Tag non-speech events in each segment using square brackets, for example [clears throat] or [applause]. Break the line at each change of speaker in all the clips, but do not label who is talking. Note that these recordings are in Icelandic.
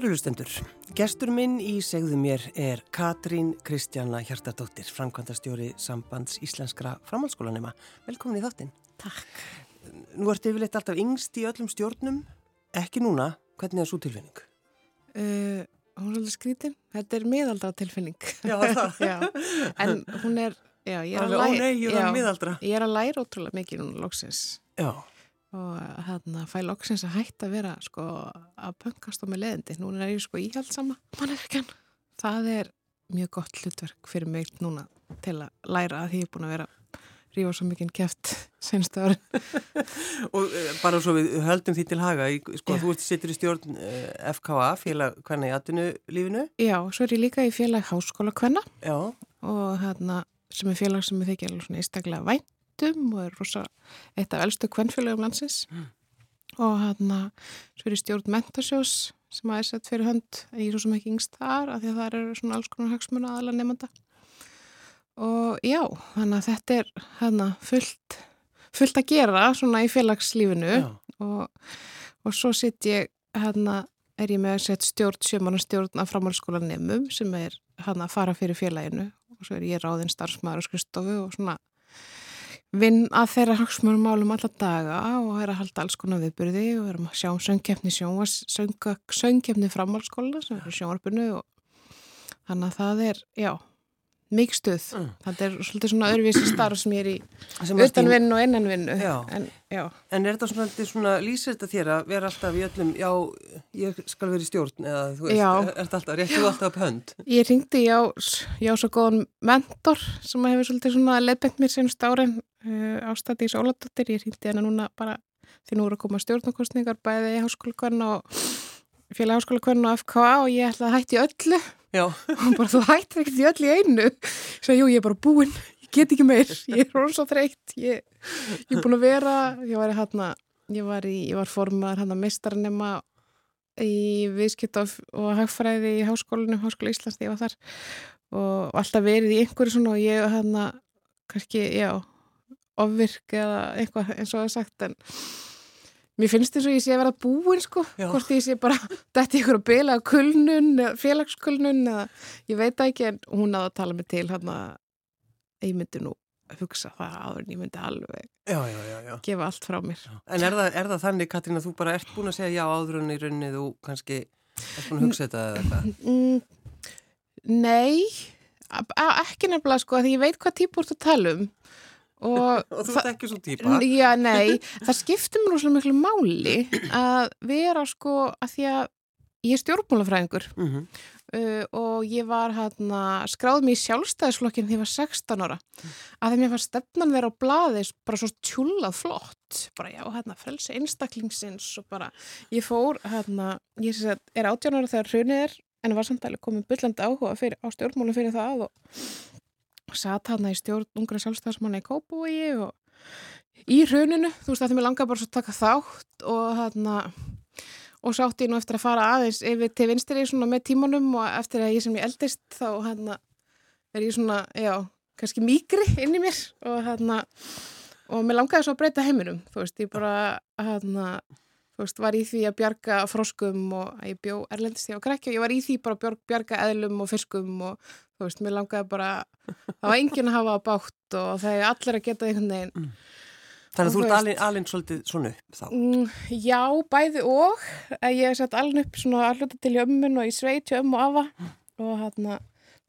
Kærulustendur, gestur minn í segðu mér er Katrín Kristjana Hjartardóttir, framkvæmdastjóri sambands íslenskra framhaldsskólanema. Velkomin í þáttinn.
Takk.
Nú ertu yfirleitt alltaf yngst í öllum stjórnum, ekki núna. Hvernig er svo tilfinning?
Uh, hún er alveg skrítin. Þetta er miðaldra tilfinning.
Já, það. [laughs]
já. En hún er, já, ég er að
ó nei, ég er
já,
miðaldra.
Ég er að læra ótrúlega mikið núna loksins
Já,
og hérna fæ loksins að hætta að vera sko að pöngast á með leðindi. Núna er ég sko íhaldsama mannverkjan. Það er mjög gott hlutverk fyrir mig núna til að læra að því ég er búin að vera rífa svo mikið kæft senstu ári. [laughs]
og uh, bara svo við höldum því til haga, sko,
Já.
þú sittur í stjórn uh, FKA, félag hvernig í atvinnulífinu.
Já, svo er ég líka í félag háskóla kvenna
Já,
og hérna sem er félag sem ég þykja alveg svona væntum og er rosa eitt af elstu kvennfélagum landsins. Og hérna svo er stjórn mentasjós sem að er sett fyrir hönd en ég er svo ekki yngst þar af því að það eru svona alls konar hagsmuna aðalega nefnda og já, þannig að þetta er hérna fullt fullt að gera svona í félagslífinu. Og, og svo sitt ég hérna er ég með að setja stjórn sjömanna stjórn af framhaldsskóla nefnum sem er hann að fara fyrir félaginu. Og svo er ég ráðinn starfsmæður og skristofu og svona vinn að þeirra hagsmunum málum alla daga og er að halda alls konar viðbyrði og erum að sjá um söngkefni sjónvars söngkefni framhaldsskóla sem er í sjónvarpinu og þannig að það er, já mikið stuð.
Mm.
Þetta er svona öðruvísi starf sem ég er í utanvinnu og innanvinnu. En.
En er þetta svona, er svona lýsir þetta þér að vera alltaf í öllum, já, ég skal vera í stjórn eða þú veist,
Já.
er þetta alltaf, réttu alltaf upp hönd?
Ég ringdi, já, já, svo góðan mentor sem hefur svolítið svona leðbent mér senst árin uh, ástætti í Sóladóttir. Ég ringdi hana núna bara því nú eru að koma stjórnarkostningar bæði í háskóla hvern og félag háskóla hvern og FKA og ég ætla að hætti öllu
Já,
og bara þú hættir ekkert í öllu í einu. Sagði, jú, ég er bara búinn, ég get ekki meir, ég er orðin svo þreytt, ég, ég er búin að vera, ég var í hérna, ég var í, ég var formar hérna mistarnema í viðskipt og, og hagfræði í háskólinu, háskóla Íslands, þegar ég var þar. Og alltaf verið í einhverju svona og ég hérna, kannski, já, ofvirk eða eitthvað eins og það er sagt en mér finnst þess að ég sé að vera búin sko,
Já.
hvort ég sé bara dætti ykkur að bila kulnun, félagskulnun eða ég veit ekki en hún að tala mig til hann að ég myndi nú hugsa það áður en ég myndi alveg
já, já, já, já.
gefa allt frá mér.
En er það, er það þannig, Katrín, að þú bara ert búin að segja já áður en í rauninni þú kannski ert búin að hugsa þetta eða eitthvað?
Mm, nei, a- a- ekki nefnilega sko, því ég veit hvað típur þú tala um og, [laughs]
Og þú ert ekki svo típa?
Já, nei, það skiptir mér rosalega miklu máli að vera sko að því að ég er stjórnmálafræðingur.
Mm
uh, og ég var hérna, skráð mér í sjálfstæðisflokkin þegar ég var 16 ára. Að þeim ég var stefnan þeirra á blaði bara svo tjúlað flott. Bara já, hérna, frelsi einstaklingsins og bara, ég fór hérna, ég sem sagt, er 18 ára þegar hrunið er en var samt alveg komið byllandi áhuga fyrir, á stjórnmálum fyrir það og satt hérna í stjórn ungra sjálfstæðismanna í Kópúi og í hruninu, þú veist að þeim ég langaði bara svo að taka þátt og hérna og svo átti ég nú eftir að fara aðeins yfir til vinstri svona með tímanum og eftir að ég sem ég eldist þá hérna er ég svona, já, kannski mýgri inn í mér og hérna og mér langaði svo að breyta heiminum. Þú veist, ég bara hérna þú veist, var í því að bjarga froskum og að ég bjó erlendist því á krekki og ég var í því bara að bjarga eðlum og fiskum og þú veist, mér langaði bara það var enginn að hafa á bátt og það er allir að geta einhvern veginn.
Þannig að þú ert alin, alin svolítið svona upp þá.
Mm, já, bæði og. Að ég hef sett alveg upp svona hluta til í ömmun og í sveit hjá ömmu og afa. Og hérna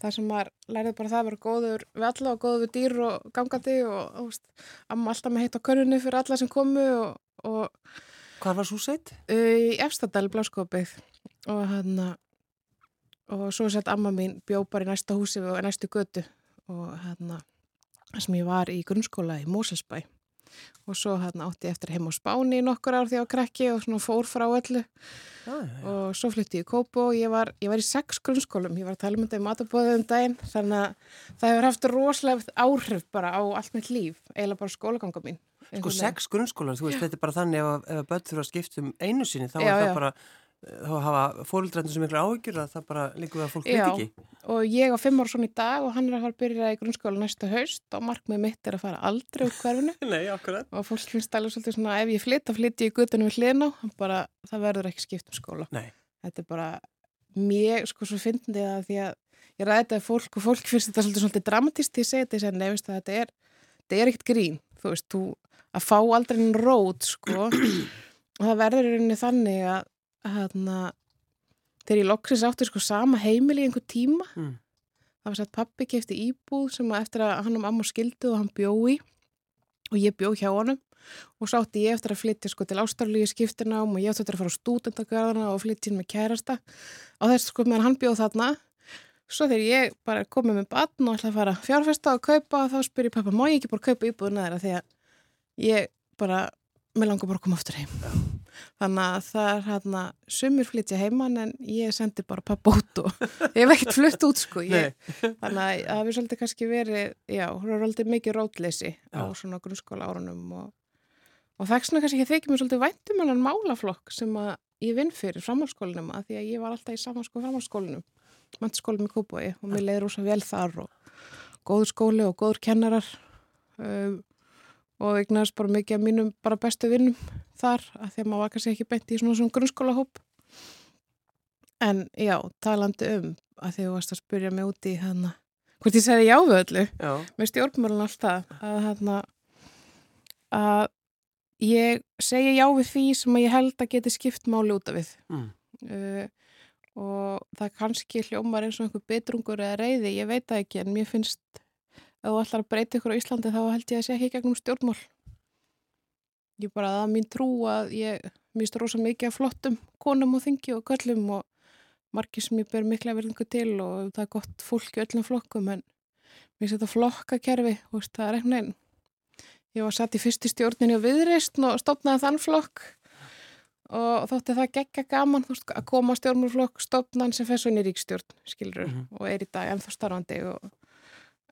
það sem maður lærið bara það að vera góður við alla og góður við dýr og gangandi og þú veist, amma alltaf með heitt á körunni fyrir alla sem komu og, og
Hvað var svo seitt?
uh, í Efstadal bláskopið og hérna og svo sett amma mín bjó bara í næsta húsi og næstu götu og hérna sem ég var í grunnskóla í Moselsbæ og svo hérna átti ég eftir heim á Spáni í nokkur ár því á krakki og svona fór frá öllu.
Já.
og svo flytti ég í Kópo og ég var, ég var í sex grunnskólum, ég var að tala um þetta í matabóðið um daginn þannig að það hefur haft rosalega áhrif bara á allt mitt líf, eiginlega bara skólaganga mín.
Sko sex grunnskólar, þú veist, þetta er bara þannig ef, að- að börn þurfa að skipta um einu sinni, þá
Já,
er það
já.
bara, þá hafa fórildrættin sem miklu áhyggjur að það bara líkur við að fólk
Já.
veit ekki.
og ég á fimm ára svona í dag og hann er að fara að byrja í grunnskóla næsta haust og markmið mitt er að fara aldrei úr hverfinu [laughs]
Nei, akkurat.
og fólk finnst alveg svolítið svona ef ég flytt, þá flytt ég í gutunum við hlina bara það verður ekki skipt um skóla
Nei.
þetta er bara mér, sko, svo fyndi það því að ég ræði þetta fólk og fólk finnst þetta svolítið, svolítið dramatist að segja þetta en nefnist að þetta er, þetta er ekkert grín þú veist, þú að fá aldrei einn rót, sko [clears throat] og það verður í rauninni þannig að hérna þegar ég loksis átti sko sama heimil í einhver tíma.
Mm.
það var sett pappi kefti íbúð sem að eftir að hann um amma skildu og hann bjói og ég bjó hjá honum. Og svo átti ég eftir að flytja sko til ástarlíu skiptinám og ég átti eftir að fara á stúdendagarðana og flytja inn með kærasta. Og þess sko meðan hann bjóð þarna svo þegar ég bara komið með batn og ætla að fara fjárfesta og kaupa þá spyr ég pappa, má ég ekki bara kaupa íbúðuna þeirra? Að ég bara, mér langar bara að koma aftur heim. Þannig að það er hérna sumir flytja heimann en ég sendi bara pappa út og ég hef ekkert flutt út sko. Ég, [laughs] þannig að það hefur svolítið kannski verið já, hún er svolítið mikið rótleysi á
Já.
svona grunnskóla árunum og, og það er svona kannski ekki þykir mér svolítið væntum en málaflokk sem að ég vinn fyrir framhalskólinum að því að ég var alltaf í samansko framhalskólinum mannskólum í Kópói og mér leiði rosa vel þar og góður skóli og góður kennarar. Um, og eignast bara mikið af mínum bara bestu vinnum þar að að maður var kannski ekki beint í svona svona grunnskólahóp. En já, talandi um að því þú varst að spyrja mig út í hana hvort ég segði já við öllu. Með stjórnmjörn alltaf að hana að ég segi já við því sem ég held að geti skipt máli út af við.
Mm.
uh, og það kannski hljómar eins og einhver betrungur eða reyði, ég veit það ekki en mér finnst að þú ætlar að breyta ykkur á Íslandi þá held ég að sé ekki gegnum stjórnmál ég bara það er mín trú að ég mýst rosa mikið af flottum konum og þingi og köllum og margir sem ég ber mikla verðingu til og það er gott fólk í öllum flokkum en mér þetta flokkakerfi veist, það er einhvern veginn ég var satt í fyrstu stjórninni og viðreist og stopnaði þann flokk og þótti það geggja gaman veist, að koma á stjórnmálflokk stopnan sem í ríkstjórn skilur
Mhm.
og er í dag ennþá starfandi og,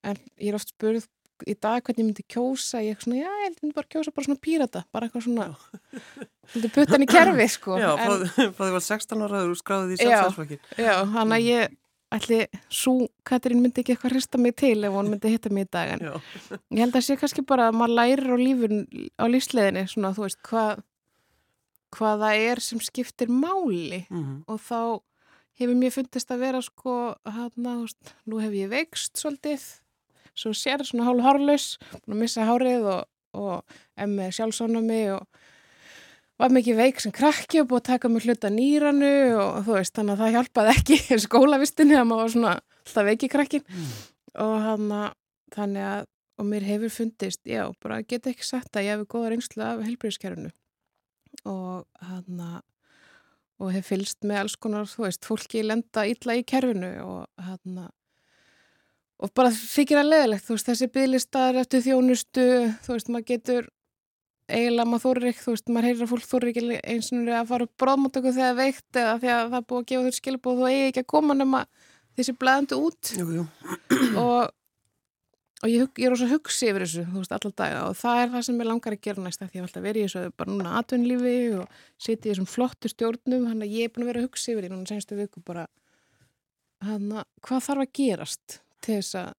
en ég er oft spurð í dag hvernig ég myndi kjósa ég er svona, já, ég myndi bara kjósa bara svona pírata bara eitthvað svona myndi putta hann í kerfi sko.
Já,
en,
fóði var 16 ára og skráði í
Já.
sjálfsæðsflokkin.
já, hann að ég ætli, svo Katrín myndi ekki eitthvað hrista mig til ef hún myndi hitta mig í dag en
Já,
ég held að sé kannski bara að maður lærir á lífun á lífsleðinni svona, þú veist, hvað hvað það er sem skiptir máli.
Mm
og þá hefur mér fundist að vera sko hana, veist, nú hef ég veikst svolítið svo sér svona hálf hárlaus búin að missa hárið og, og em með sjálfsónami og var mikið veik sem krakki og búið að taka mig hluta nýranu og þú veist þannig að það hjálpaði ekki [laughs] skólavistinni að maður var svona alltaf veiki krakkin
Mm.
og hana, þannig að og mér hefur fundist, já, bara geta ekki sagt að ég hefur góða reynslu af helbriðskerfinu og hana og hef fylst með alls konar, þú veist, fólki lenda illa í kerfinu og hana og bara þykir að leðilegt, þú veist, þessi bygglistar eftir þjónustu, þú veist, maður getur eiginlega maður þórir ekki, þú veist, maður heyrir að fólk þórir ekki eins og að fara upp bróðmáttöku þegar veikt eða að það er búið að gefa þau skilbúð og eigi ekki að koma nema þessi blæðandi út
jú, jú. [clears throat]
og, og ég, ég er ós að hugsi yfir þessu, þú veist, allar daga og það er það sem ég langar að gera næst að því ég hef alltaf verið í þessu bara núna atvinnlífi og sitið í þessum flottu stjórnum hann að ég er búin að vera að hugsi yfir því núna senstu viku bara hann að hvað þarf að gerast til þess að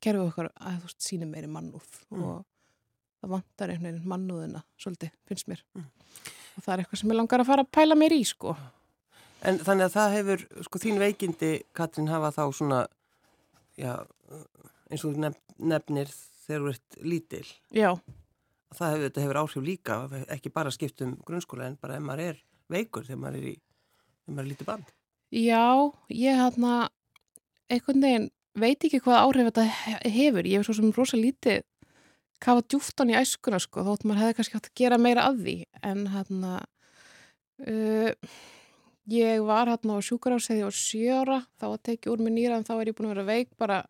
kerfið okkar að þú veist síni meiri mannúð
Mm.
og það vantar einhvern veginn mannúðina svolítið, finnst mér
Mm.
og það er eitthvað sem ég langar að fara að pæla mér í sko
En þannig að það hefur, sko, þín veikindi, Katrín, hafa þá svona, já, eins og nefnir þegar þú ert lítil.
já,
Það hefur, hefur áhrif líka, ekki bara skipt um grunnskóla, en bara ef maður er veikur þegar maður er í, þegar maður er lítið band.
Já, ég hann að einhvern veginn veit ekki hvað áhrif þetta he- hefur. Ég hef svo sem rosa lítið kafa djúftan í æskuna sko, þótt maður hefði kannski hægt að gera meira að því. En hann að uh, ég var hann á sjúkarásið og sjöra, þá var tekið úr mig nýra en þá er ég búin að vera veik bara,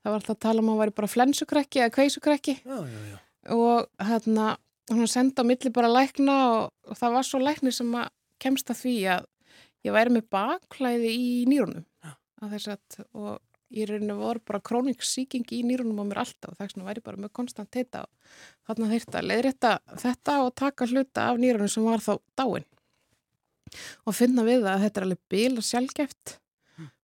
það var alltaf að tala um að það væri bara flensukrekki eða kveisukrekki
Já, já, já.
og hérna hún senda á milli bara lækna og, og það var svo lækni sem að kemst að því að ég væri með bakklæði í nýrunum að þess að og í rauninu voru bara krónik síking í nýrunum á mér alltaf. Þess vegna væri bara með konstant heita og þarna þyrta leiðrétta þetta og taka hluta af nýrunum sem var þá dáin. Og finna við það að þetta er alveg bila sjálfgeft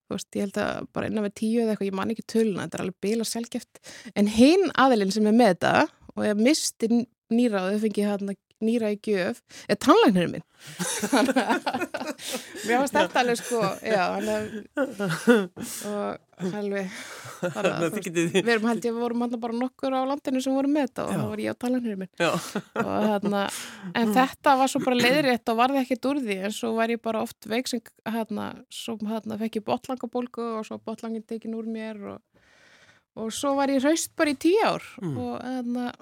þú veist, ég held að bara innan við tíu eða eitthvað, ég man ekki töluna, þetta er alveg bila sjálfgeft en hinn aðilinn sem er með þetta og ég misti nýraðu, fengi hérna nýra í gjöf, eða tannlæknirinn minn. Þannig [laughs] að mér varst þetta alveg sko, já, hann [laughs] og [laughs] að veist, við erum held ég, við vorum hann bara nokkur á landinu sem vorum með þetta og það var ég á tannlæknirinn minn. [laughs] En þetta var svo bara leiðrétt og varði ekkert úr því, en svo var ég bara oft veik sem, fekk ég botlangabólgu og svo botlangin tekin úr mér og, og svo var ég hraust bara í tíu ár
Mm.
og hérna,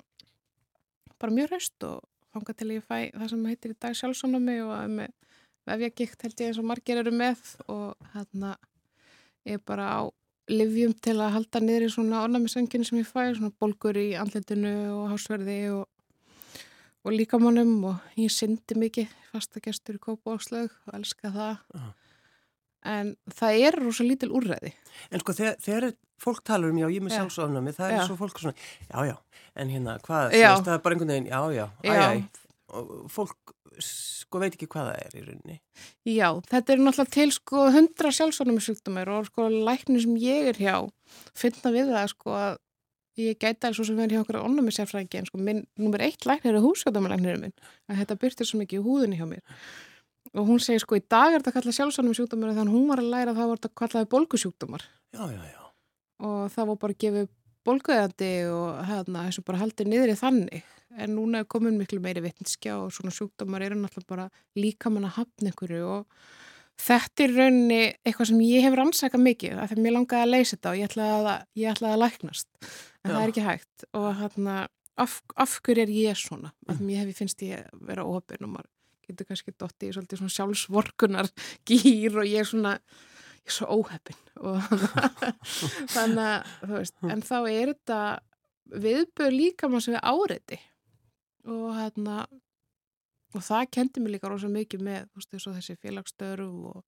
bara mjög hraust og þangað til ég fæ það sem heitir í dag sjálfsónami og er með vefjagikt held ég eins og margir eru með og hérna ég er bara á livjum til að halda niður í svona ornamisönginu sem ég fæ, svona bólgur í andlitinu og hásverði og, og líkamannum og ég syndi mikið fastagestur í kópa og slög og elska það
Já.
en það er rosa lítil úrræði
En sko þegar, þegar fólk talar um já, ég er með
Já.
sjálfsofnami, það er
Já.
svo fólk svona, já, já, en hérna, hvað, það er bara einhvern veginn, já, já, æ,
Já.
æ, og fólk sko veit ekki hvað það er í rauninni.
Já, þetta er náttúrulega til sko hundra sjálfsvonumsjúkdómar og sko læknir sem ég er hjá finna við það sko að ég gæti alveg svo sem verður hjá okkur onnumisjafræðingi en sko minn nummer eitt læknir er húsjóðdómalæknirinn minn að þetta byrtir svo mikið í húðinni hjá mér og hún segir sko í dag er þetta kallað sjálfsvonumsjúkdómar þannig hún var að læra að það var þetta kallaði bólgusjúkdómar
Já, já, já.
og það var bara að gefa bólguðandi og hérna þessu bara haldið niður í þannig en núna er komin miklu meiri vitnskja og svona sjúkdómar eru náttúrulega bara líka mann að hafna einhverju og þetta er rauninni eitthvað sem ég hef rannsaka mikið af því að mér langaði að leysa þetta og ég ætlaði að, ég ætlaði að læknast. En
Já.
það er ekki hægt og hérna af, af hverju er ég svona? Af því mér hef ég finnst ég að vera opinn og maður getur kannski dotti í svolítið svona sjálfsvorkunar gýr og ég er svona ég er svo óheppin og [laughs] þannig að þú veist, en þá er þetta viðböð líka maður sem við áreiti og hérna og það kendi mér líka rosa mikið með þú veist, þessi félagsstörf og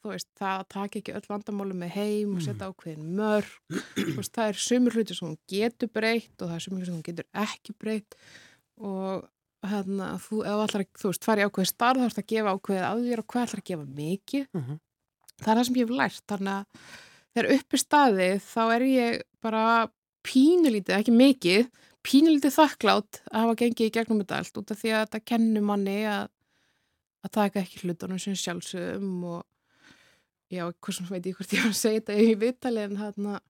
þú veist, það að taka ekki öll vandamáli með heim og setja ákveðin mörg þú veist, það er sumur hluti sem hún getur breytt og það er sumur hluti sem hún getur ekki breytt. Og hérna, þú, allar, þú veist, fari ákveðið starf þá ertu að gefa ákveðið að þér og hvað ætlar að gefa mikið.
Mhm.
það er það sem ég hef lært þannig að þegar uppi staðið þá er ég bara pínulítið, ekki mikið pínulítið þakklátt að hafa gengið í gegnum þetta allt út af því að þetta kennur manni að, að taka ekki hlutunum sem sjálfsögum og já, hversum veit ég hvort ég var að segja þetta í viðtali en hérna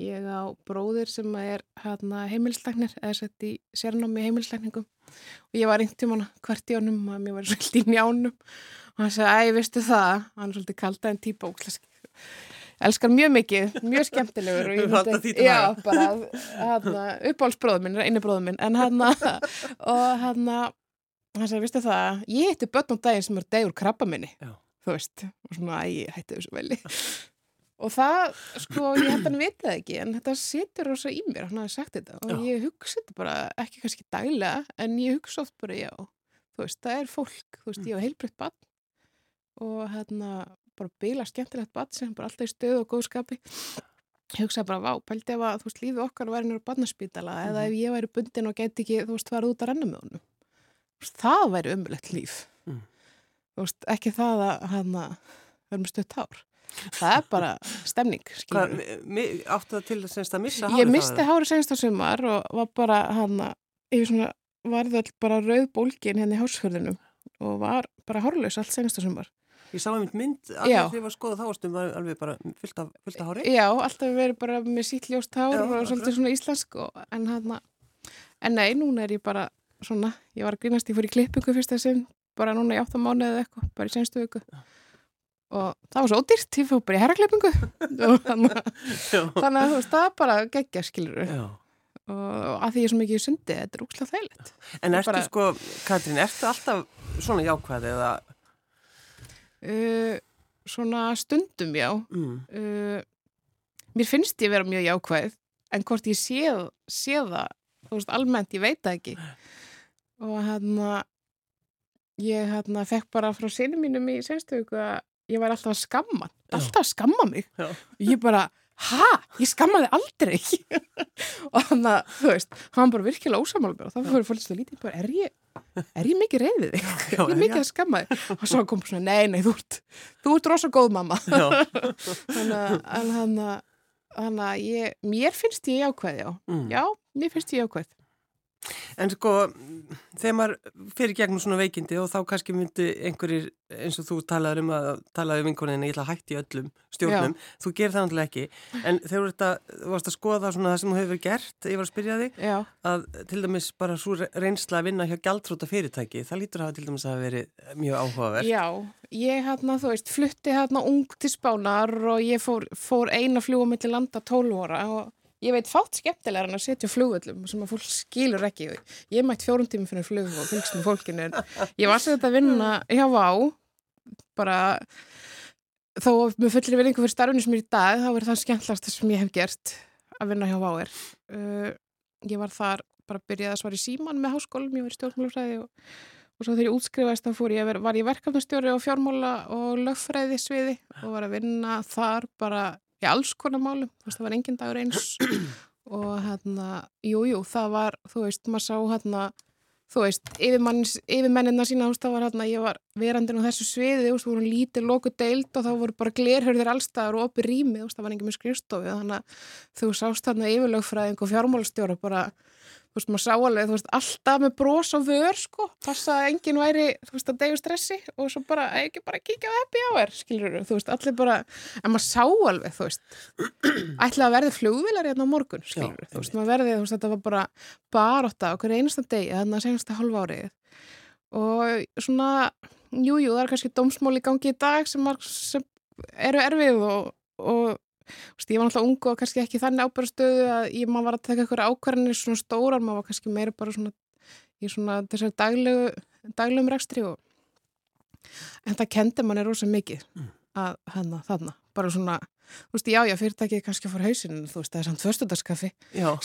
ég á bróðir sem er hérna heimilslæknir eða sett í sérnámi í heimilslækningum og ég var einhvern tímann hvert í honum að mér var svolítið í njánum. Og hann sagði, æ, veistu það? Hann er svolítið kalda en típa óklask elskar mjög mikið, mjög skemmtilegur og [laughs] ég
til
já, bara hérna, uppáhaldsbróður minn, einu bróður minn en hann [laughs] og hann hann sagði, veistu það, ég hitti börn á daginn sem er degur krabba minni.
Já.
þú veist, og svona, æ, ég hætti þessu veli. Og það, sko, ég held að hann viti það ekki en þetta situr rosa í mér, hann hafi sagt þetta. Og
Já.
ég hugsa þetta bara, ekki kannski daglega en ég hugsa oft bara, já þú veist, það er fólk, þú veist, ég hef heilbreytt bann og hérna bara bila skemmtilegt bann sem bara alltaf í stöðu og góð skapi. Ég hugsaði bara, vá, pældi ef að, þú veist, lífið okkar væri nýra barnaspítala eða ef ég væri bundin og geti ekki, þú veist, farið út að renna með honum. Veist, það væri umlegt líf.
Mm.
þú veist, ekki það að vera með stutt hár. Það er bara stemning
Hvað, áttu það til semst að missa
ég
hárið
misti
það?
hárið senst á sumar og var bara hann að ég svona varði all bara rauð bólgin henni í hásfjörðinum og var bara hárlaus allt senst á sumar
Ég sá einmitt mynd, ég var að skoða þá ástum var alveg bara fullt af, fullt af hári.
já, alltaf verið bara með sítt ljóst hár
Já,
og svolítið svona íslensk og, en hann en nei, núna er ég bara svona, ég var að grínast, ég fór í klippingu fyrsta sinn, bara núna í 8 mánuði eða eitthvað, bara í senstu viku. Og það var svo ódýrt, ég fór bara í herraklippingu. [laughs] [laughs] Þannig að þannig að þú veist, það bara geggja skilur
Já.
og að því ég er svo mikið í sundi, þetta er úkslega þægilegt.
En ertu
bara-
sko, Katrín, ertu alltaf svona jákvæð eða,
uh, svona stundum já.
Mm,
uh, mér finnst ég vera mjög jákvæð en hvort ég sé, sé það þú veist, almennt, ég veit það ekki. Og hérna ég hérna fekk bara frá sinni mínum í senstu viku að ég var alltaf að skamma alltaf að skamma mig.
Já.
ég bara, ha, ég skammaði aldrei. [laughs] Og hann að, þú veist hann bara virkilega ósamála mér og þá fyrir fólkist að lítið bara, er ég er ég mikið reyðið þig? [laughs]
Já,
ég
er
mikið
ég?
að skamma þig? og svo kom svona, nei, nei, þú ert þú ert rosa góð mamma
já, [laughs]
þannig að mér finnst ég jákvæð, já
mm.
já, mér finnst ég jákvæð
En sko, þegar maður fyrir gegnum svona veikindi og þá kannski myndi einhverjir, eins og þú talaður um að talaði um vinkoninni, ég ætla að hætti öllum stjórnum, Já. þú gerir það náttúrulega ekki en þegar þú, varst að skoða svona það sem þú hefur gert, ég var að spyrja þig Já. að til dæmis bara svo reynsla að vinna hjá gæltróta fyrirtæki, það lítur að hafa til dæmis að veri mjög áhugaverð.
Já, ég hérna, þú veist, flutti hérna ung til spánar og ég fór, fór eina fljúa mellir landa 12 óra og Ég veit fátt skemmtilegar en að setja flugvöldum sem að fólk skilur ekki. Ég mætt fjórum tímum fyrir flug og fylgst með fólkinu. Ég var þetta að vinna hjá Vá, bara þó með fullir vinningu fyrir starfunni sem er í dag, þá er það skemmtlast sem ég hef gert að vinna hjá Váir. Uh, ég var þar bara að byrja að svara í síman með háskólum, ég var í stjórnmálufræði og, og svo þegar ég útskrifaðist þá fór ég að vera, var ég verkefnastjóri og fjármála og lögfræði sviði og var að vinna þar bara í alls konar málum, þú veist, það var engin dagur eins [clears throat] og hérna, jújú, það var, þú veist, maður sá hérna, þú veist, yfirmennina sína, þú veist, það var hérna, ég var verandinn á þessu sviði, þú voru lítið loku deild og það voru bara glerhörðir allstaðar og opið rými, það var engin með skrifstofi, þannig að þú sást hérna yfirlögfræðing og fjármálstjóra bara þú veist, maður sá alveg, þú veist, alltaf með brós og vör, sko, passa að enginn væri, þú veist, að degja stressi og svo bara, ekki bara kíkja á happy hour, skilur þú, veist, allir bara, en maður sá alveg, þú veist, [clears throat] ætlaði að verði flugvilar hérna á morgun, skilur þú, veist, maður verði, þú veist, þetta var bara baróta okkur einasta degi, þannig að senasta halva árið. Og svona, jújú, jú, það er kannski dómsmál í gangi í dag sem, sem eru erfið og, og ég var náttúrulega ung og kannski ekki þannig ábærastöðu að ég maður var að taka eitthvað ákvarðinir svona stórar, maður var kannski meira bara svona í svona þessari daglegu daglegum rekstri og en það kendi manni rosa mikið mm. að hana, þarna, bara svona þú veist, já, já, fyrirtækið kannski fór hausinn þú veist, það er samt förstudagskaffi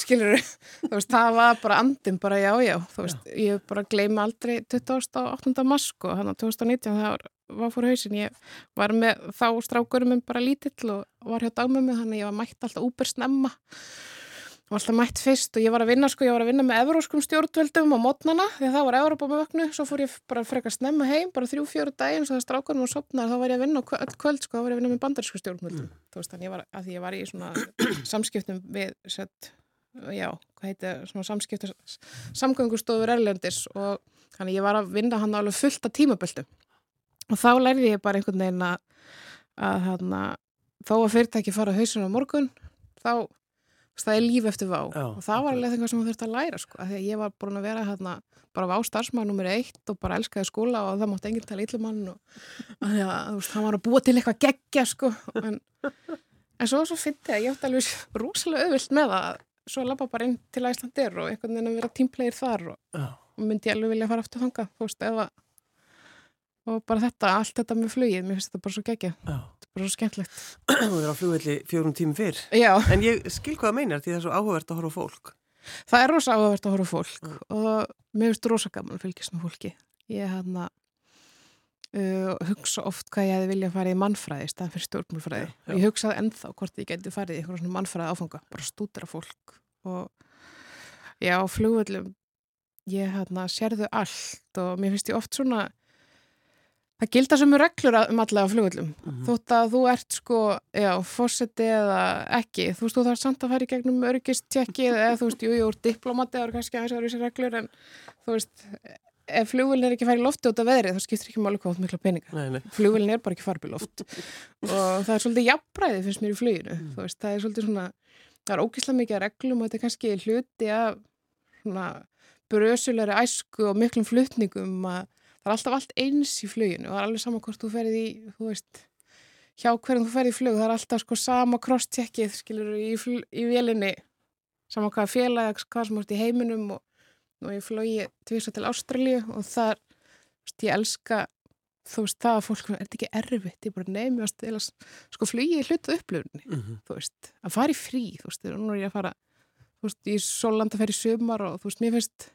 skilur þú veist, það var bara andin bara já, já, þú veist, já. ég bara gleymi aldrei 28. mask og hann á 2019, það var var fór hausin, ég var með þá strákurum minn bara lítill og var hjá dagmömmu þannig ég var mætt alltaf úper snemma. Og alltaf mætt fyrst og ég var að vinna sko, ég var að vinna með evróskum stjórnvöldum á mótnana því það var Evrópa með vögnu, svo fór ég bara frekar snemma heim, bara þrjú, fjóru daginn svo það strákurum og sopnar, þá var ég að vinna öll kvöld sko, þá var ég að vinna með bandarísku stjórnvöldum. Mm. þú veist, þannig var, að ég var í svona [coughs] samskiptum við, sett, já, hvað heitir, svona samskiptum samgöngustofur erlendis og þannig ég var að vinna hann alveg fullt af tímaböldum og þá lærði ég bara einhvern veginn að, að hana, þó að fyrirtæki fara hausun á morgun þá það er líf eftir vá. Já, og það var alveg eitthvað sem þú þurfti að læra sko, að því að ég var búin að vera hérna bara vá starfsmann nummer eitt og bara elskaði skóla og það mátti enginn tala yllumann og því að hann var að búa til eitthvað geggja sko en, en svo svo fyndi ég að ég átti alveg rosalega auðvilt með það svo að lappa bara inn til Æslandir og einhvern veginn að vera tímplegir þar og, og myndi ég alveg vilja fara aftur þanga, þú veist, eða og bara þetta, allt þetta með flugið mér finnst þetta bara svo gegja, þetta er bara svo skemmtlegt [clears throat]
Þú er á flugvelli fjórum tímum fyrr.
Já.
en ég skil hvað það meinar því það er svo áhugavert að horfa fólk.
Það er rosa áhugavert að horfa fólk Já. og mér finnst rosa gaman að fylgjast með fólki. Ég hann að uh, hugsa oft hvað ég hefði viljað að fara í mannfræði staðan fyrir stjórnmálfræði og ég hugsaði ennþá hvort ég geti farið í eitthvað svona mannfræði áfanga bara stúdra fólk. Og já, flugvellum ég hann að sérðu allt og mér finnst ég oft svona Það gildar sem reglur um allega flugvöldum. Mm -hmm. Þótt að þú ert sko, já, fósetti eða ekki. Þú veist, þú þarf samt að fara í gegnum örgistjekki eða þú veist, jú, jú, diplomati eða kannski aðeins aðeins reglur en þú veist, ef flugvöldin er ekki farið lofti út af veðri þá skiptir ekki máli hvað mikla peninga. Flugvöldin er bara ekki farið loft og það er svolítið jafnbræði fyrst mér í fluginu. Mm. Þú veist, það er svolítið svona, það er ógíslega mikið reglum og þetta er kannski hluti af svona brösulegri æsku og miklum flutningum að það er alltaf allt eins í fluginu og það er alveg sama hvort þú ferið í, þú veist, hjá hverjum þú ferið í flug, það er alltaf sko sama cross-checkið, skilur, í, í vélinni, sama hvaða félag, hvað sem ást í heiminum og, og ég flói tvisa til Ástralju og það er, þú veist, ég elska, þú veist, það að fólk, er þetta ekki erfitt, ég bara nefnast, sko flugið er hlutu upplöfni, mm -hmm. þú veist, að fara í frí, þú veist, nú er ég að fara, þú veist, í Sólanda að fara í sömar og þú veist, mér finnst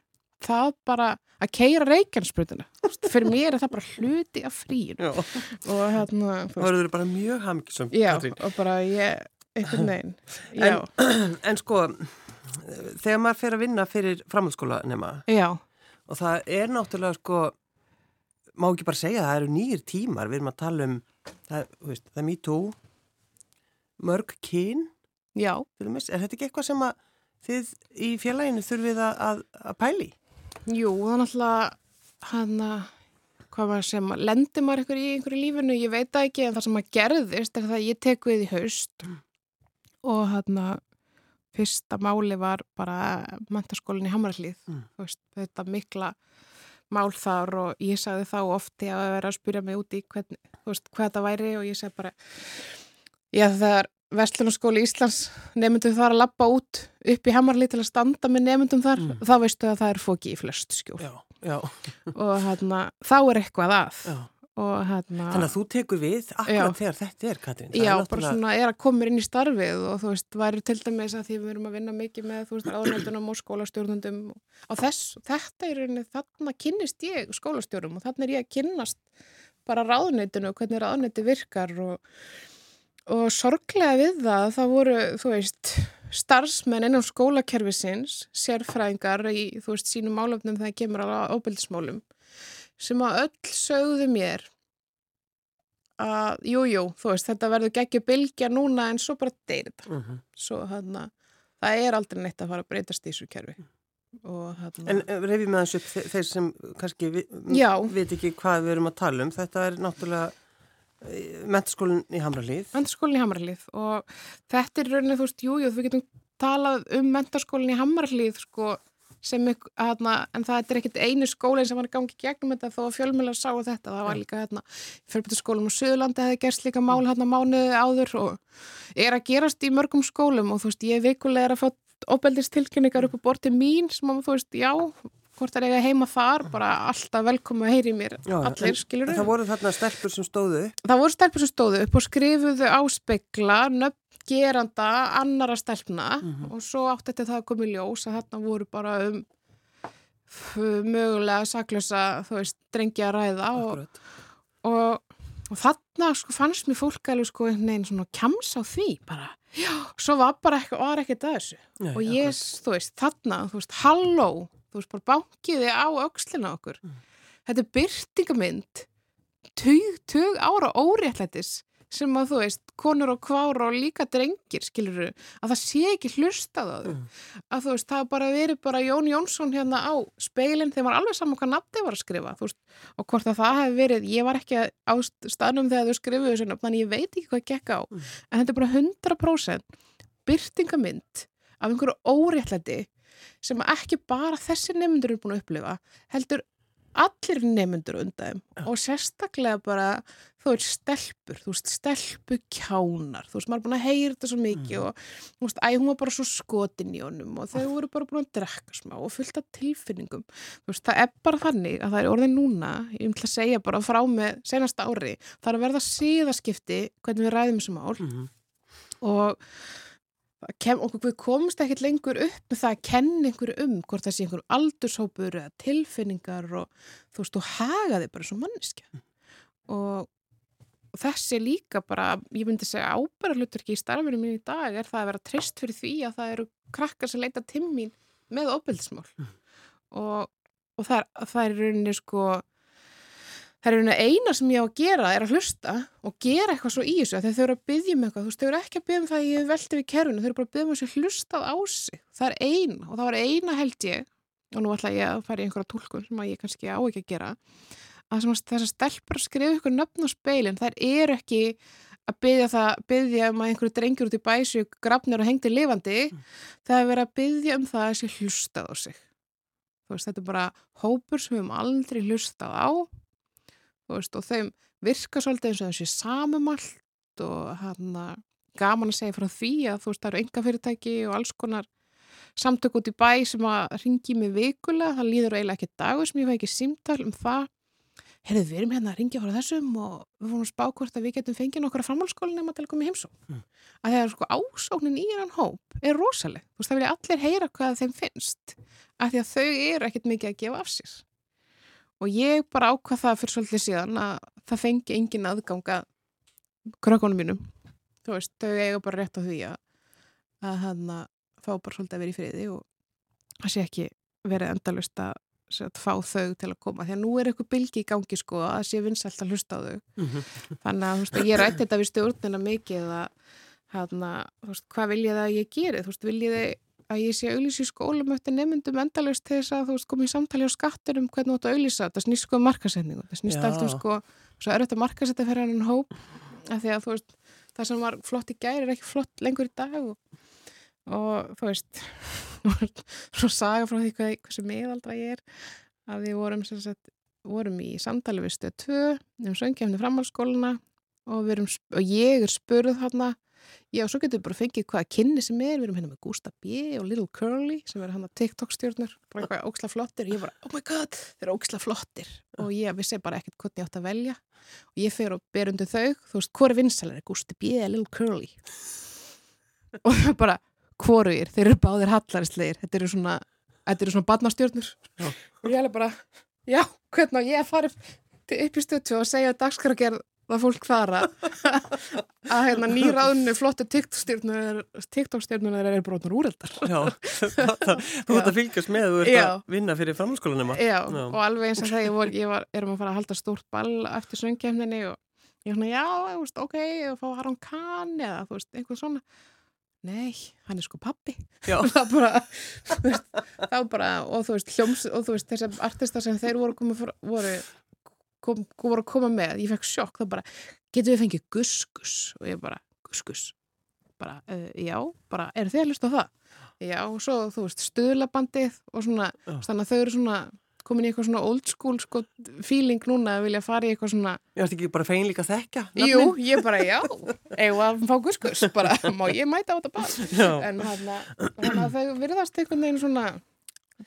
það bara að keira reykjansbrutuna fyrir mér er það bara hluti af fríin og hérna
það verður bara mjög hamkisum
já og bara ég, einhvern veginn.
En, [clears throat] en sko þegar maður fer að vinna fyrir framhaldsskóla nema
já.
og það er náttúrulega sko má ekki bara segja að það eru nýjir tímar. Við erum að tala um það, veist, það er me too. Mörg kyn
já.
er þetta ekki eitthvað sem að þið í félaginu þurfið að, að, að pæli?
Jú, það er náttúrulega hann að hvað maður sem, lendir maður ykkur í einhverju lífinu, ég veit það ekki en það sem maður gerðist er það að ég tek við í haust mm. og hann að fyrsta máli var bara mentarskólinn í Hamarallíð mm. þetta mikla mál þar og ég sagði þá ofti að vera að spyrja mig úti hvern, veist, hvað þetta væri og ég sagði bara já það er Vestlunarskóli Íslands nefndum þar að lappa út upp í Hamarallíð til að standa með nefndum þar mm. þá veistu að það er fóki í flest skjól
já, já.
og hérna þá er eitthvað að.
Hérna, Þannig að þú tekur við akkurat þegar þetta er, Katrín.
Já, er bara svona er að koma inn í starfið og þú veist, væri til dæmis að því við erum að vinna mikið með, þú veist, áðnættunum og skólastjórnundum og þess, þetta er einnig, þarna kynnist ég skólastjórnum og þarna er ég að kynnast bara ráðnættinu og hvernig ráðnætti virkar og, og sorglega við það, það voru, þú veist, starfsmenn ennum skólakerfisins, sérfræðingar í, þú veist, sínum álöfnum þegar kemur á óbyldismálum sem að öll sögðu mér að jújú, jú, þú veist, þetta verður geggjur bylgja núna en svo bara deyr þetta. Uh mhm. -huh. Svo hann að það er aldrei neitt að fara að breytast í þessu kerfi.
Hana... En reyfið með þessu þeir sem kannski vi, veit ekki hvað við erum að tala um. Þetta er náttúrulega menturskólinn í Hamralíð.
Menturskólinn í Hamralíð og þetta er rauninni, þú veist, jújú, jú, við getum talað um menturskólinn í Hamralíð sko sem, hérna, en það er ekkert einu skólinn sem var í gangi gegnum þetta þó að fjölmjölar sáu þetta, það var líka hérna, fjölbyrðarskólum á Suðurlandi hefði gerst líka mál hérna mánuði áður og er að gerast í mörgum skólum og þú veist, ég veikulega er að fá óbeldistilkynningar upp á borti mín sem að þú veist, já, hvort er eiga heima þar, bara alltaf velkomu að heyri mér já, allir, skilur
þau? Það voru þarna stelpur sem stóðu upp?
Það voru stelpur sem stóðu upp og skrifuðu áspekla, nöfn geranda annara stelpna mm -hmm. og svo átt þetta það að koma í ljós að þarna voru bara um mögulega saklösa, þú veist, drengja að ræða og, og, og þarna sko fannst mér fólk alveg sko veginn svona kjams á því bara, já, svo var bara eitthvað, var ekkert að þessu Nei, og ég, akkurat. þú veist, þarna, þú veist, halló, þú veist, bara bankiði á aukslina okkur. Mm. Þetta er byrtingamind, tug, tug ára óréttlættis sem að þú veist, konur og kvára og líka drengir, skiluru, að það sé ekki hlustað á þau. Mm. Að þú veist, það bara verið bara Jón Jónsson hérna á speilin þegar maður alveg saman hvað nafni var að skrifa, þú veist, og hvort að það hefði verið, ég var ekki á staðnum þegar þau skrifuðu þessu, þannig ég veit ekki hvað gekk á, mm. en þetta er bara 100% byrtingamind af einhverju óréttlæti sem ekki bara þessi nefndur er búin að upplifa, heldur allir nefnundur undan þeim. Og sérstaklega bara þú veist stelpur, þú veist stelpu kjánar, þú veist maður er búin að heyra þetta svo mikið mm. og þú veist æg hún var bara svo skotin í honum og þau voru bara búin að drekka smá og fullt af tilfinningum. Þú veist það er bara þannig að það er orðið núna ég vil að segja bara frá með senasta ári, það er að verða síðaskipti hvernig við ræðum þessum ál mm. og kem, við komumst ekkert lengur upp með það að kenna einhverju um hvort það sé einhverju aldurshópur eða tilfinningar og þú veist, þú hagaði bara svo manniska mm. og, og þessi líka bara, ég myndi segja ábærarlutur ekki í starfinu mín í dag er það að vera trist fyrir því að það eru krakkar sem leita timmín með óbyrðismál mm. og, og það er, það er rauninni sko Það er eina sem ég á að gera er að hlusta og gera eitthvað svo í þessu þegar þau eru að byggja um eitthvað, þú veist, þau eru ekki að byggja um það að ég veldi við kerfinu, þau eru bara að byggja um þessu hlustað á sig. Það er eina og það var eina held ég, og nú ætla ég að fara í einhverja tólkun sem ég kannski á ekki að gera, að þess að stelpar að skrifa ykkur nöfn á speilin, þær eru ekki að byggja það, byggja um að einhverju drengjur út í bæsu, grafnir og hengti lifandi, mm. það er veist, og þeim virka svolítið eins og þessi samumalt og hann gaman að segja frá því að þú veist það eru enga fyrirtæki og alls konar samtök út í bæ sem að ringi mig vikulega, það líður eiginlega ekki dagur sem ég fæ ekki símtal um það. Heyrðu við erum hérna að ringja frá þessum og við fórum að spá hvort að við getum fengið nokkura framhalskólinn nema til að koma í heimsó mm. að það er sko ásóknin í hann hóp er rosaleg, þú veist það vilja allir heyra hvað þeim finnst, af því að þau eru ekkit mikið að gefa af sér og ég bara ákvað það fyrir svolítið síðan að það fengi engin aðganga krökkunum mínum. Þú veist, þau eiga bara rétt á því að að hann að fá bara svolítið að vera í friði og það sé ekki verið endalust að að fá þau til að koma, því að nú er eitthvað bylgi í gangi sko að sé vinsælt að hlusta á þau. Mm -hmm. þannig að veist, ég rætti þetta við stjórnina mikið að hann að, þú veist, hvað vil ég það að ég geri, þú veist, vil ég þau að ég sé auðlýsi í skólum eftir nefndum endalust til þess að þú veist komið í samtali á skattur um hvernig þú ætti að auðlýsa það snýst sko um markasetningu, það snýst allt um sko svo er þetta markasetja fyrir hann hóp af því að þú veist, það sem var flott í gæri er ekki flott lengur í dag og, og þú veist [laughs] svo saga frá því hvað, hversu miðaldra ég er að við vorum sagt, vorum í samtali við stöð 2 um söngjafni framhalskóluna og, og ég er spurð þarna Já, svo getur við bara fengið hvaða kynni sem er, við erum hérna með Gústa B og Little Curly sem er hann að TikTok stjórnur, bara eitthvað óksla flottir. Og ég bara, oh my god, þeir eru óksla flottir. Og ég vissi bara ekkert hvernig ég átt að velja. Og ég fer og ber undir þau, þú veist, hvor er vinsalari, Gústi B eða Little Curly? [laughs] Og það er bara, hvoru er, þeir eru báðir hallarislegir, þetta eru svona, þetta eru svona badnastjórnur og ég er bara, já, hvernig á ég að fara upp í stötu og segja dagskragerð það fólk þar að að hérna nýraðunni flottu TikTok-stjórnunar er brotnar úreldar. [laughs]
Þú ert að fylgjast með, þú ert að vinna fyrir framhalskólanema.
Já,
Já.
og alveg eins og þegar ég, vor, ég var, erum að fara að halda stórt ball eftir söngkefninni og ég svona, já, veist, ok, og fá Aron Kahn eða, þú veist, einhvern svona. Nei, hann er sko pappi. [laughs] Það bara, veist, var bara, og þú veist, hljóms, og þú veist, þessar artista sem þeir voru, fór- voru, kom, voru að koma með, ég fekk sjokk, það bara, getur við fengið guskus? Og ég bara, guskus? Bara, uh, já, bara, eru þið að hlusta á það? Já, og svo, þú veist, stuðlabandið og svona,
Já.
þannig að þau eru svona komin í eitthvað svona old school sko, feeling núna að vilja fara í eitthvað svona
Ég ætti ekki bara að þekka
Jú, ég bara, já, eigum að fá guskus bara, má ég mæta á þetta bara en hann að þau virðast einhvern veginn svona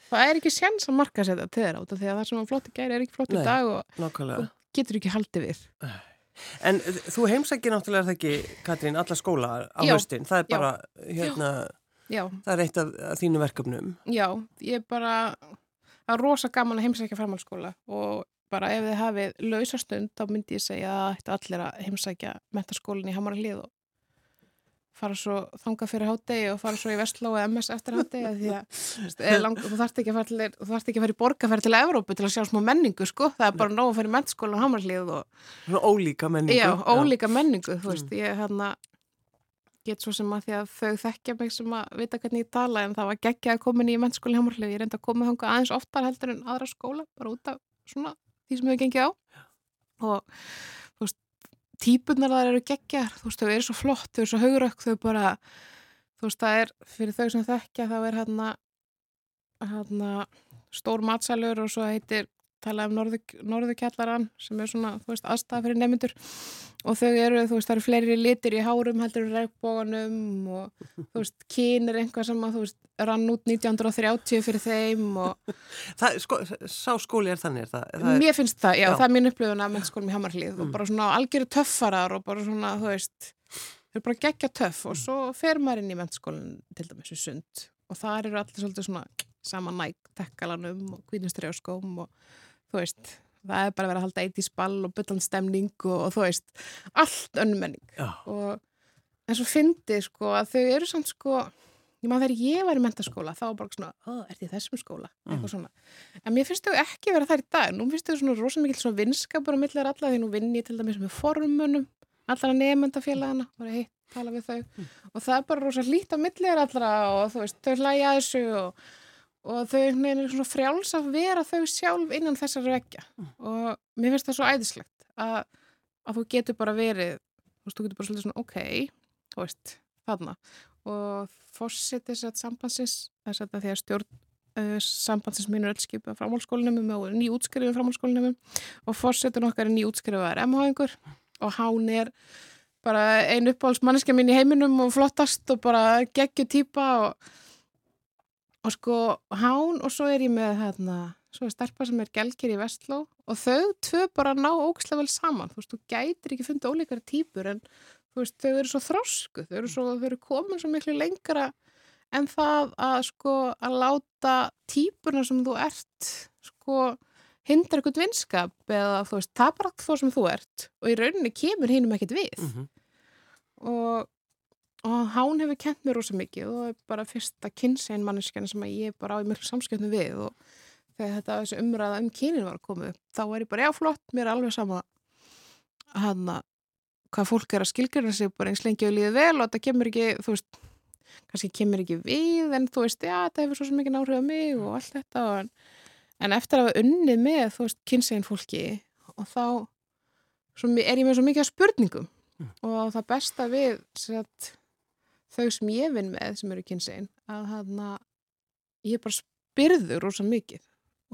það er ekki sjans að marka sér þetta til út af því að það sem var flott í gæri er ekki flott í dag og
Nákvæmlega.
getur ekki haldið við
En þú heimsækir náttúrulega er það ekki, Katrín, alla skóla á
Já.
höstin. Það er
Já.
bara, hérna,
Já,
það er eitt af, af þínu verkefnum.
já, ég bara það er rosa gaman að heimsækja framhaldsskóla og bara ef þið hafið lausastund þá myndi ég segja að allir að heimsækja mentaskólinn í Hamara hlið og fara svo þanga fyrir hátegi og fara svo í Vestló eða MS eftir hátegi því að lang, þú þarft ekki að fara til, þú þarft ekki að fara í borgarferð til Evrópu til að sjá smá menningu sko, það er bara nóg að fara í mentaskóla á Hamara hlið og
ólíka menningu.
Já, ólíka menningu, þú veist, ég hérna get svo sem að því að þau þekkja mig sem að vita hvernig ég tala en það var geggja að koma í mennskóli hjá ég reynda að koma þanga aðeins oftar heldur en aðra skóla, bara út af svona því sem hefur gengið á. Og típunar þar eru geggjar, þú veist, þau eru svo flott þau eru svo haugurökk, þau bara þú veist, það er, fyrir þau sem þekkja þá er hérna hérna stór matsalur og svo heitir tala um norðu, norðukjallaran sem er svona, þú veist, aðstæða fyrir nefnendur og þau eru, þú veist, það eru fleiri litir í hárum heldur en regnbóganum og þú veist, kyn er einhvað sem að þú veist, rann út 1930 fyrir þeim og [laughs]
Það, sko, sá skóli er þannig, er það? það er,
mér finnst það, já,
Já.
það er mín upplifun af mennskólum í Hamarlíð
Mm.
og bara svona algjöru töffarar og bara svona, þú veist þau eru bara geggja töff og svo fer maður inn í mennskólinn til dæmis í sund og þar eru allir svolítið svona sama næg tekkalanum og kvínustrjáskóm og þú veist, það er bara verið að halda eitt í spall og byllandstemning og, og þú veist, allt önnmenning og en svo fyndi sko að þau eru samt sko ég maður þegar ég var í mentaskóla þá var bara svona, ó, ert í þessum skóla? Eitthvað svona, en mér finnst þau ekki vera þær í dag. Nú finnst þau svona rosa mikil svona vinskapur á millir alla því nú vinn ég til dæmis með formunum allra nefndafélagana og heitt tala við þau. Og það er bara rosa lít á millir allra og þú veist, þau hlæja þessu og, og þau eru svona frjáls að vera þau sjálf innan þessar vekja og mér finnst það svo æðislegt að, að þú getur bara verið þú veist, þú getur bara þarna og fórsetið sett sambandsins þess að því að stjórn uh, sambandsins mínu er öll skipað framhálskólinum og ný útskrifið framhálskólinum og fórsetin okkar er ný útskrifaðar MH-ingur og hán er bara ein uppáhaldsmanniska mín í heiminum og flottast og bara geggju típa og, og sko hán og svo er ég með hérna, svo er stelpa sem er gelgir í Vestló og þau tvö bara ná ógislega vel saman, þú veist, þú gætir ekki fundið ólíkari típur en veist, þau eru svo þrosku, þau eru, svo, þau eru komin svo miklu lengra en það að sko að láta típuna sem þú ert sko hindra eitthvað vinskap eða þú veist, það er bara þú sem þú ert og í rauninni kemur hinum ekkert við.
Mhm.
og, og hán hefur kent mér rosa mikið og er bara fyrsta kynsegin manneskjana sem ég bara á í miklu samskiptum við og þegar þetta þessi umræða um kynin var að koma upp þá var ég bara, já flott, mér er alveg sama hann að hvað fólk er að skilgjörna sig bara eins lengi og líði vel og þetta kemur ekki, þú veist kannski kemur ekki við en þú veist, já, þetta hefur svo ekki náhrif á mig og allt þetta en, en eftir að hafa unnið með, þú veist, kynsegin fólki og þá svo, er ég með svo mikið spurningum mm. og það besta við set, þau sem ég vinn með sem eru kynsegin að hana, ég bara spyrður ósað mikið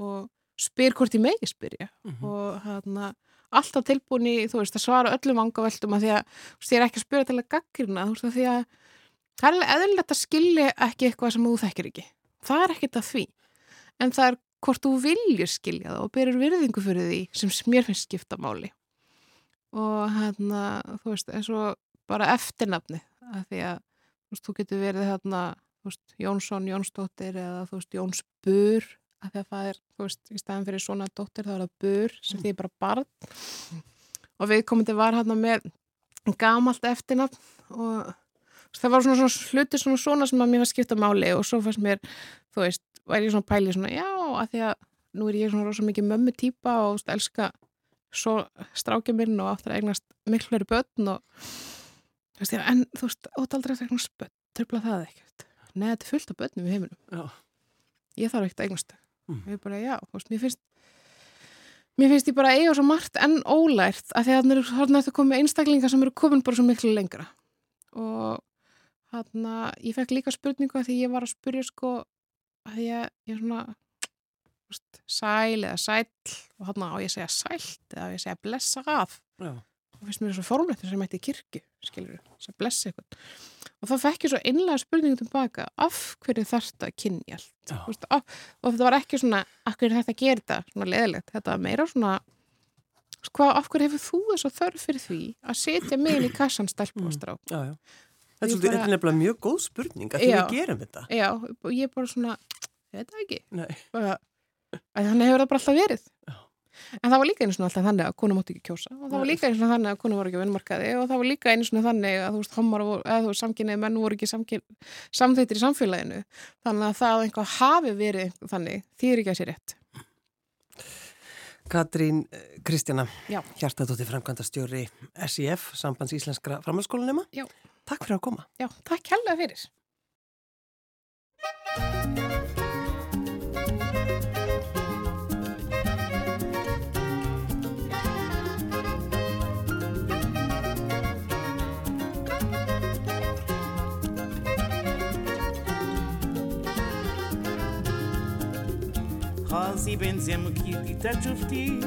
og spyr hvort ég megi spyrja mm -hmm. og hana, alltaf tilbúin í, þú veist, að svara öllum vangaveltum að því að þú veist, ég er ekki að spyrja til að gaggrina, þú veist, að því að það er eðlilegt að skilja ekki eitthvað sem þú þekkir ekki. Það er ekkit að því. En það er hvort þú viljur skilja það og byrjur virðingu fyrir því sem mér finnst skipta máli. Og hérna, þú veist, eins og bara eftirnafni, að því að þú veist, þú getur verið hérna, þú veist, Jónsson, Jónsdóttir eða þú veist, Jónsbur, að því að það er, þú veist, í staðan fyrir svona dóttir þá er það bur sem því bara barn. Og við komandi var hérna með gamalt eftirnafn og það var svona, svona hluti svona svona sem að mér var skipta máli og svo fannst mér, þú veist, væri ég svona pælið svona, já, að því að nú er ég svona rosa mikið mömmu týpa og veist, elska svo strákið minn og áttur að eignast miklu verið börn og þú veist, en þú veist, ótt aldrei að eignast börn, tröfla það ekkert Nei, þetta er fullt af börnum í heiminum já. Ég þarf ekkert að eignast það mm. Ég er bara, já, þú veist, mér finnst Mér finnst ég bara eiga svo margt en ólært að því að það er komið einstaklingar sem eru komin bara svo miklu lengra og Þannig að ég fekk líka spurningu að því ég var að spurja sko að ég, ég er svona sæl eða sæl og hann á ég að segja sælt eða ég segja blessa af Já. Og finnst mér svo formlegt þess að ég mætti í kirkju skilur, þess að blessa eitthvað og þá fekk ég svo einlega spurningu tilbaka af hverju þarf þetta að kynja allt veist, af, og þetta var ekki svona af hverju þetta gerir þetta, svona leðilegt þetta var meira svona hvað, af hverju hefur þú þess að þörf fyrir því að setja mig í kassan stelpúastrá mm.
Þetta er bara... nefnilega mjög góð spurning að því við gerum þetta.
Já, og ég er bara svona, þetta ekki. Bara, þannig hefur það bara alltaf verið. Já. En það var líka einu svona alltaf þannig að konu mátti ekki kjósa og það var líka einu svona þannig að konu voru ekki vinnmarkaði og það var líka einu svona þannig að þú veist, homar voru, eða þú veist, samkynnið menn voru ekki samþeittir í samfélaginu. Þannig að það að einhvað hafi verið þannig, þýr ekki að sé rétt.
Katrín Kristjana, hjartadóttir framkvæmdastjóri SIF, Sambands Íslenskra framhalskólanema. Takk fyrir að koma.
Já, takk hella fyrir.
Rosi benzemos que tita chufti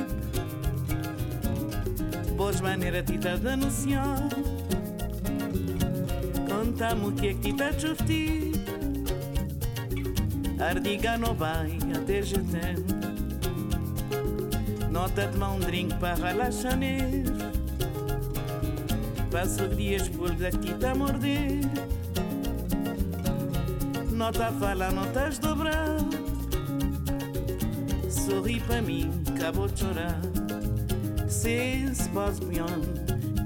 Boas maneira tita denunciar Conta-me o que é que te chufti Ardiga não vai até jetem Nota de um drink para relaxar Passo dias por daqui a morder. Nota fala, notas dobrar Sorri para mim, acabou de chorar Se se pode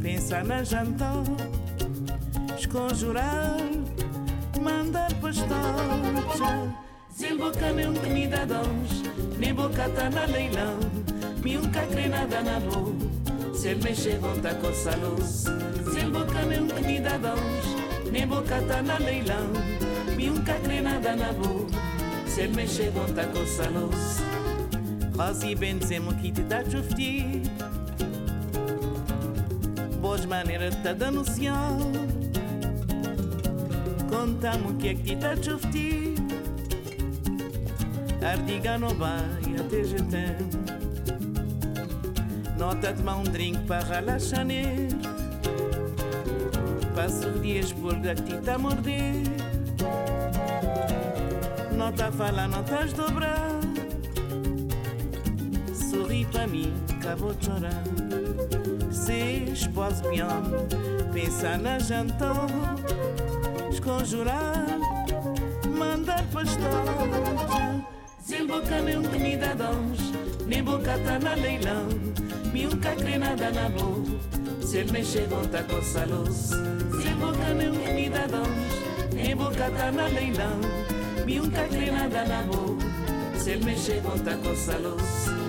Pensa na jantar conjurar, mandar pastoja. Zilboca meu comida dons, nem boca tá na leilão, mi um cacrenada na boa. Se ele mexer, vão tá coça luz. Zilboca meu comida dons, nem boca tá na leilão, mi um cacrenada na boa. Se ele mexer, tá coça luz. אז היא que te כיתת שופטי Boas maneiras tá dando sinal Contamos o que é que te dá chufti Ardiga não vai até jetem Nota de mão um drink para relaxar Passo dias por daqui tá morder. Nota fala, notas dobrar. Sorri para mim, acabou de chorar Se esposo pião Pensa na jantar conjurar, mandar pastor. Zilboca nem comida dons, nem boca tá na leilão, miúca nada na boca, se ele mexer volta com salos. Zilboca nem comida dons, nem boca tá na leilão, miúca nada na boca, se ele mexer volta com salos.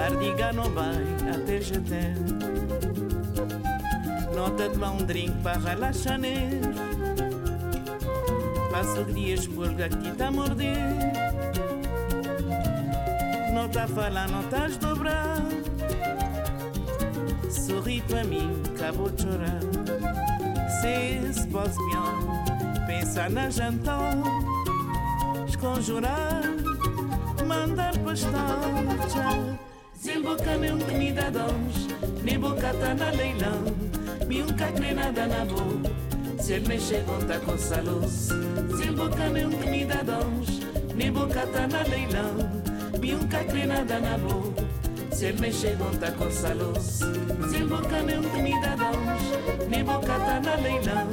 que que chufti Ardiga não vai até jeter Nota de um drink para relaxar Passo dias por aqui tá morder. Não tá falando, não tá dobrar Sorri para mim, acabou de chorar. Se se pode Pensar na jantar Esconjurar Mandar pastar Zimboka miunka ni dadons, me boca tá na leilão, miunka que nada na boa, Se ele mexer conta com salos, Zimboka miunka ni dadons, boca tá na leilão, miunka que nada na boa, Se ele mexer conta com salos, Zimboka miunka ni dadons, boca tá na leilão,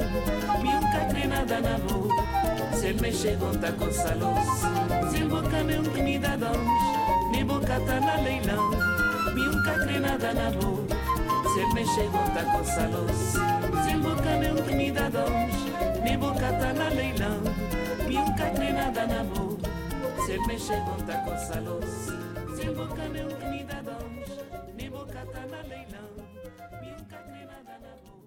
miunka que nada na boa, Se ele mexer conta com salos, Zimboka miunka ni. Mi boca na leilão, mi unca crenada na boa. Se ele me chegou, tá com salos. Se ele boca meu que me dá dons. Mi boca na leilão, mi unca crenada na boa. Se ele me chegou, tá com salos. Se ele boca meu que me dá dons. Mi boca na leilão, mi unca crenada na boa.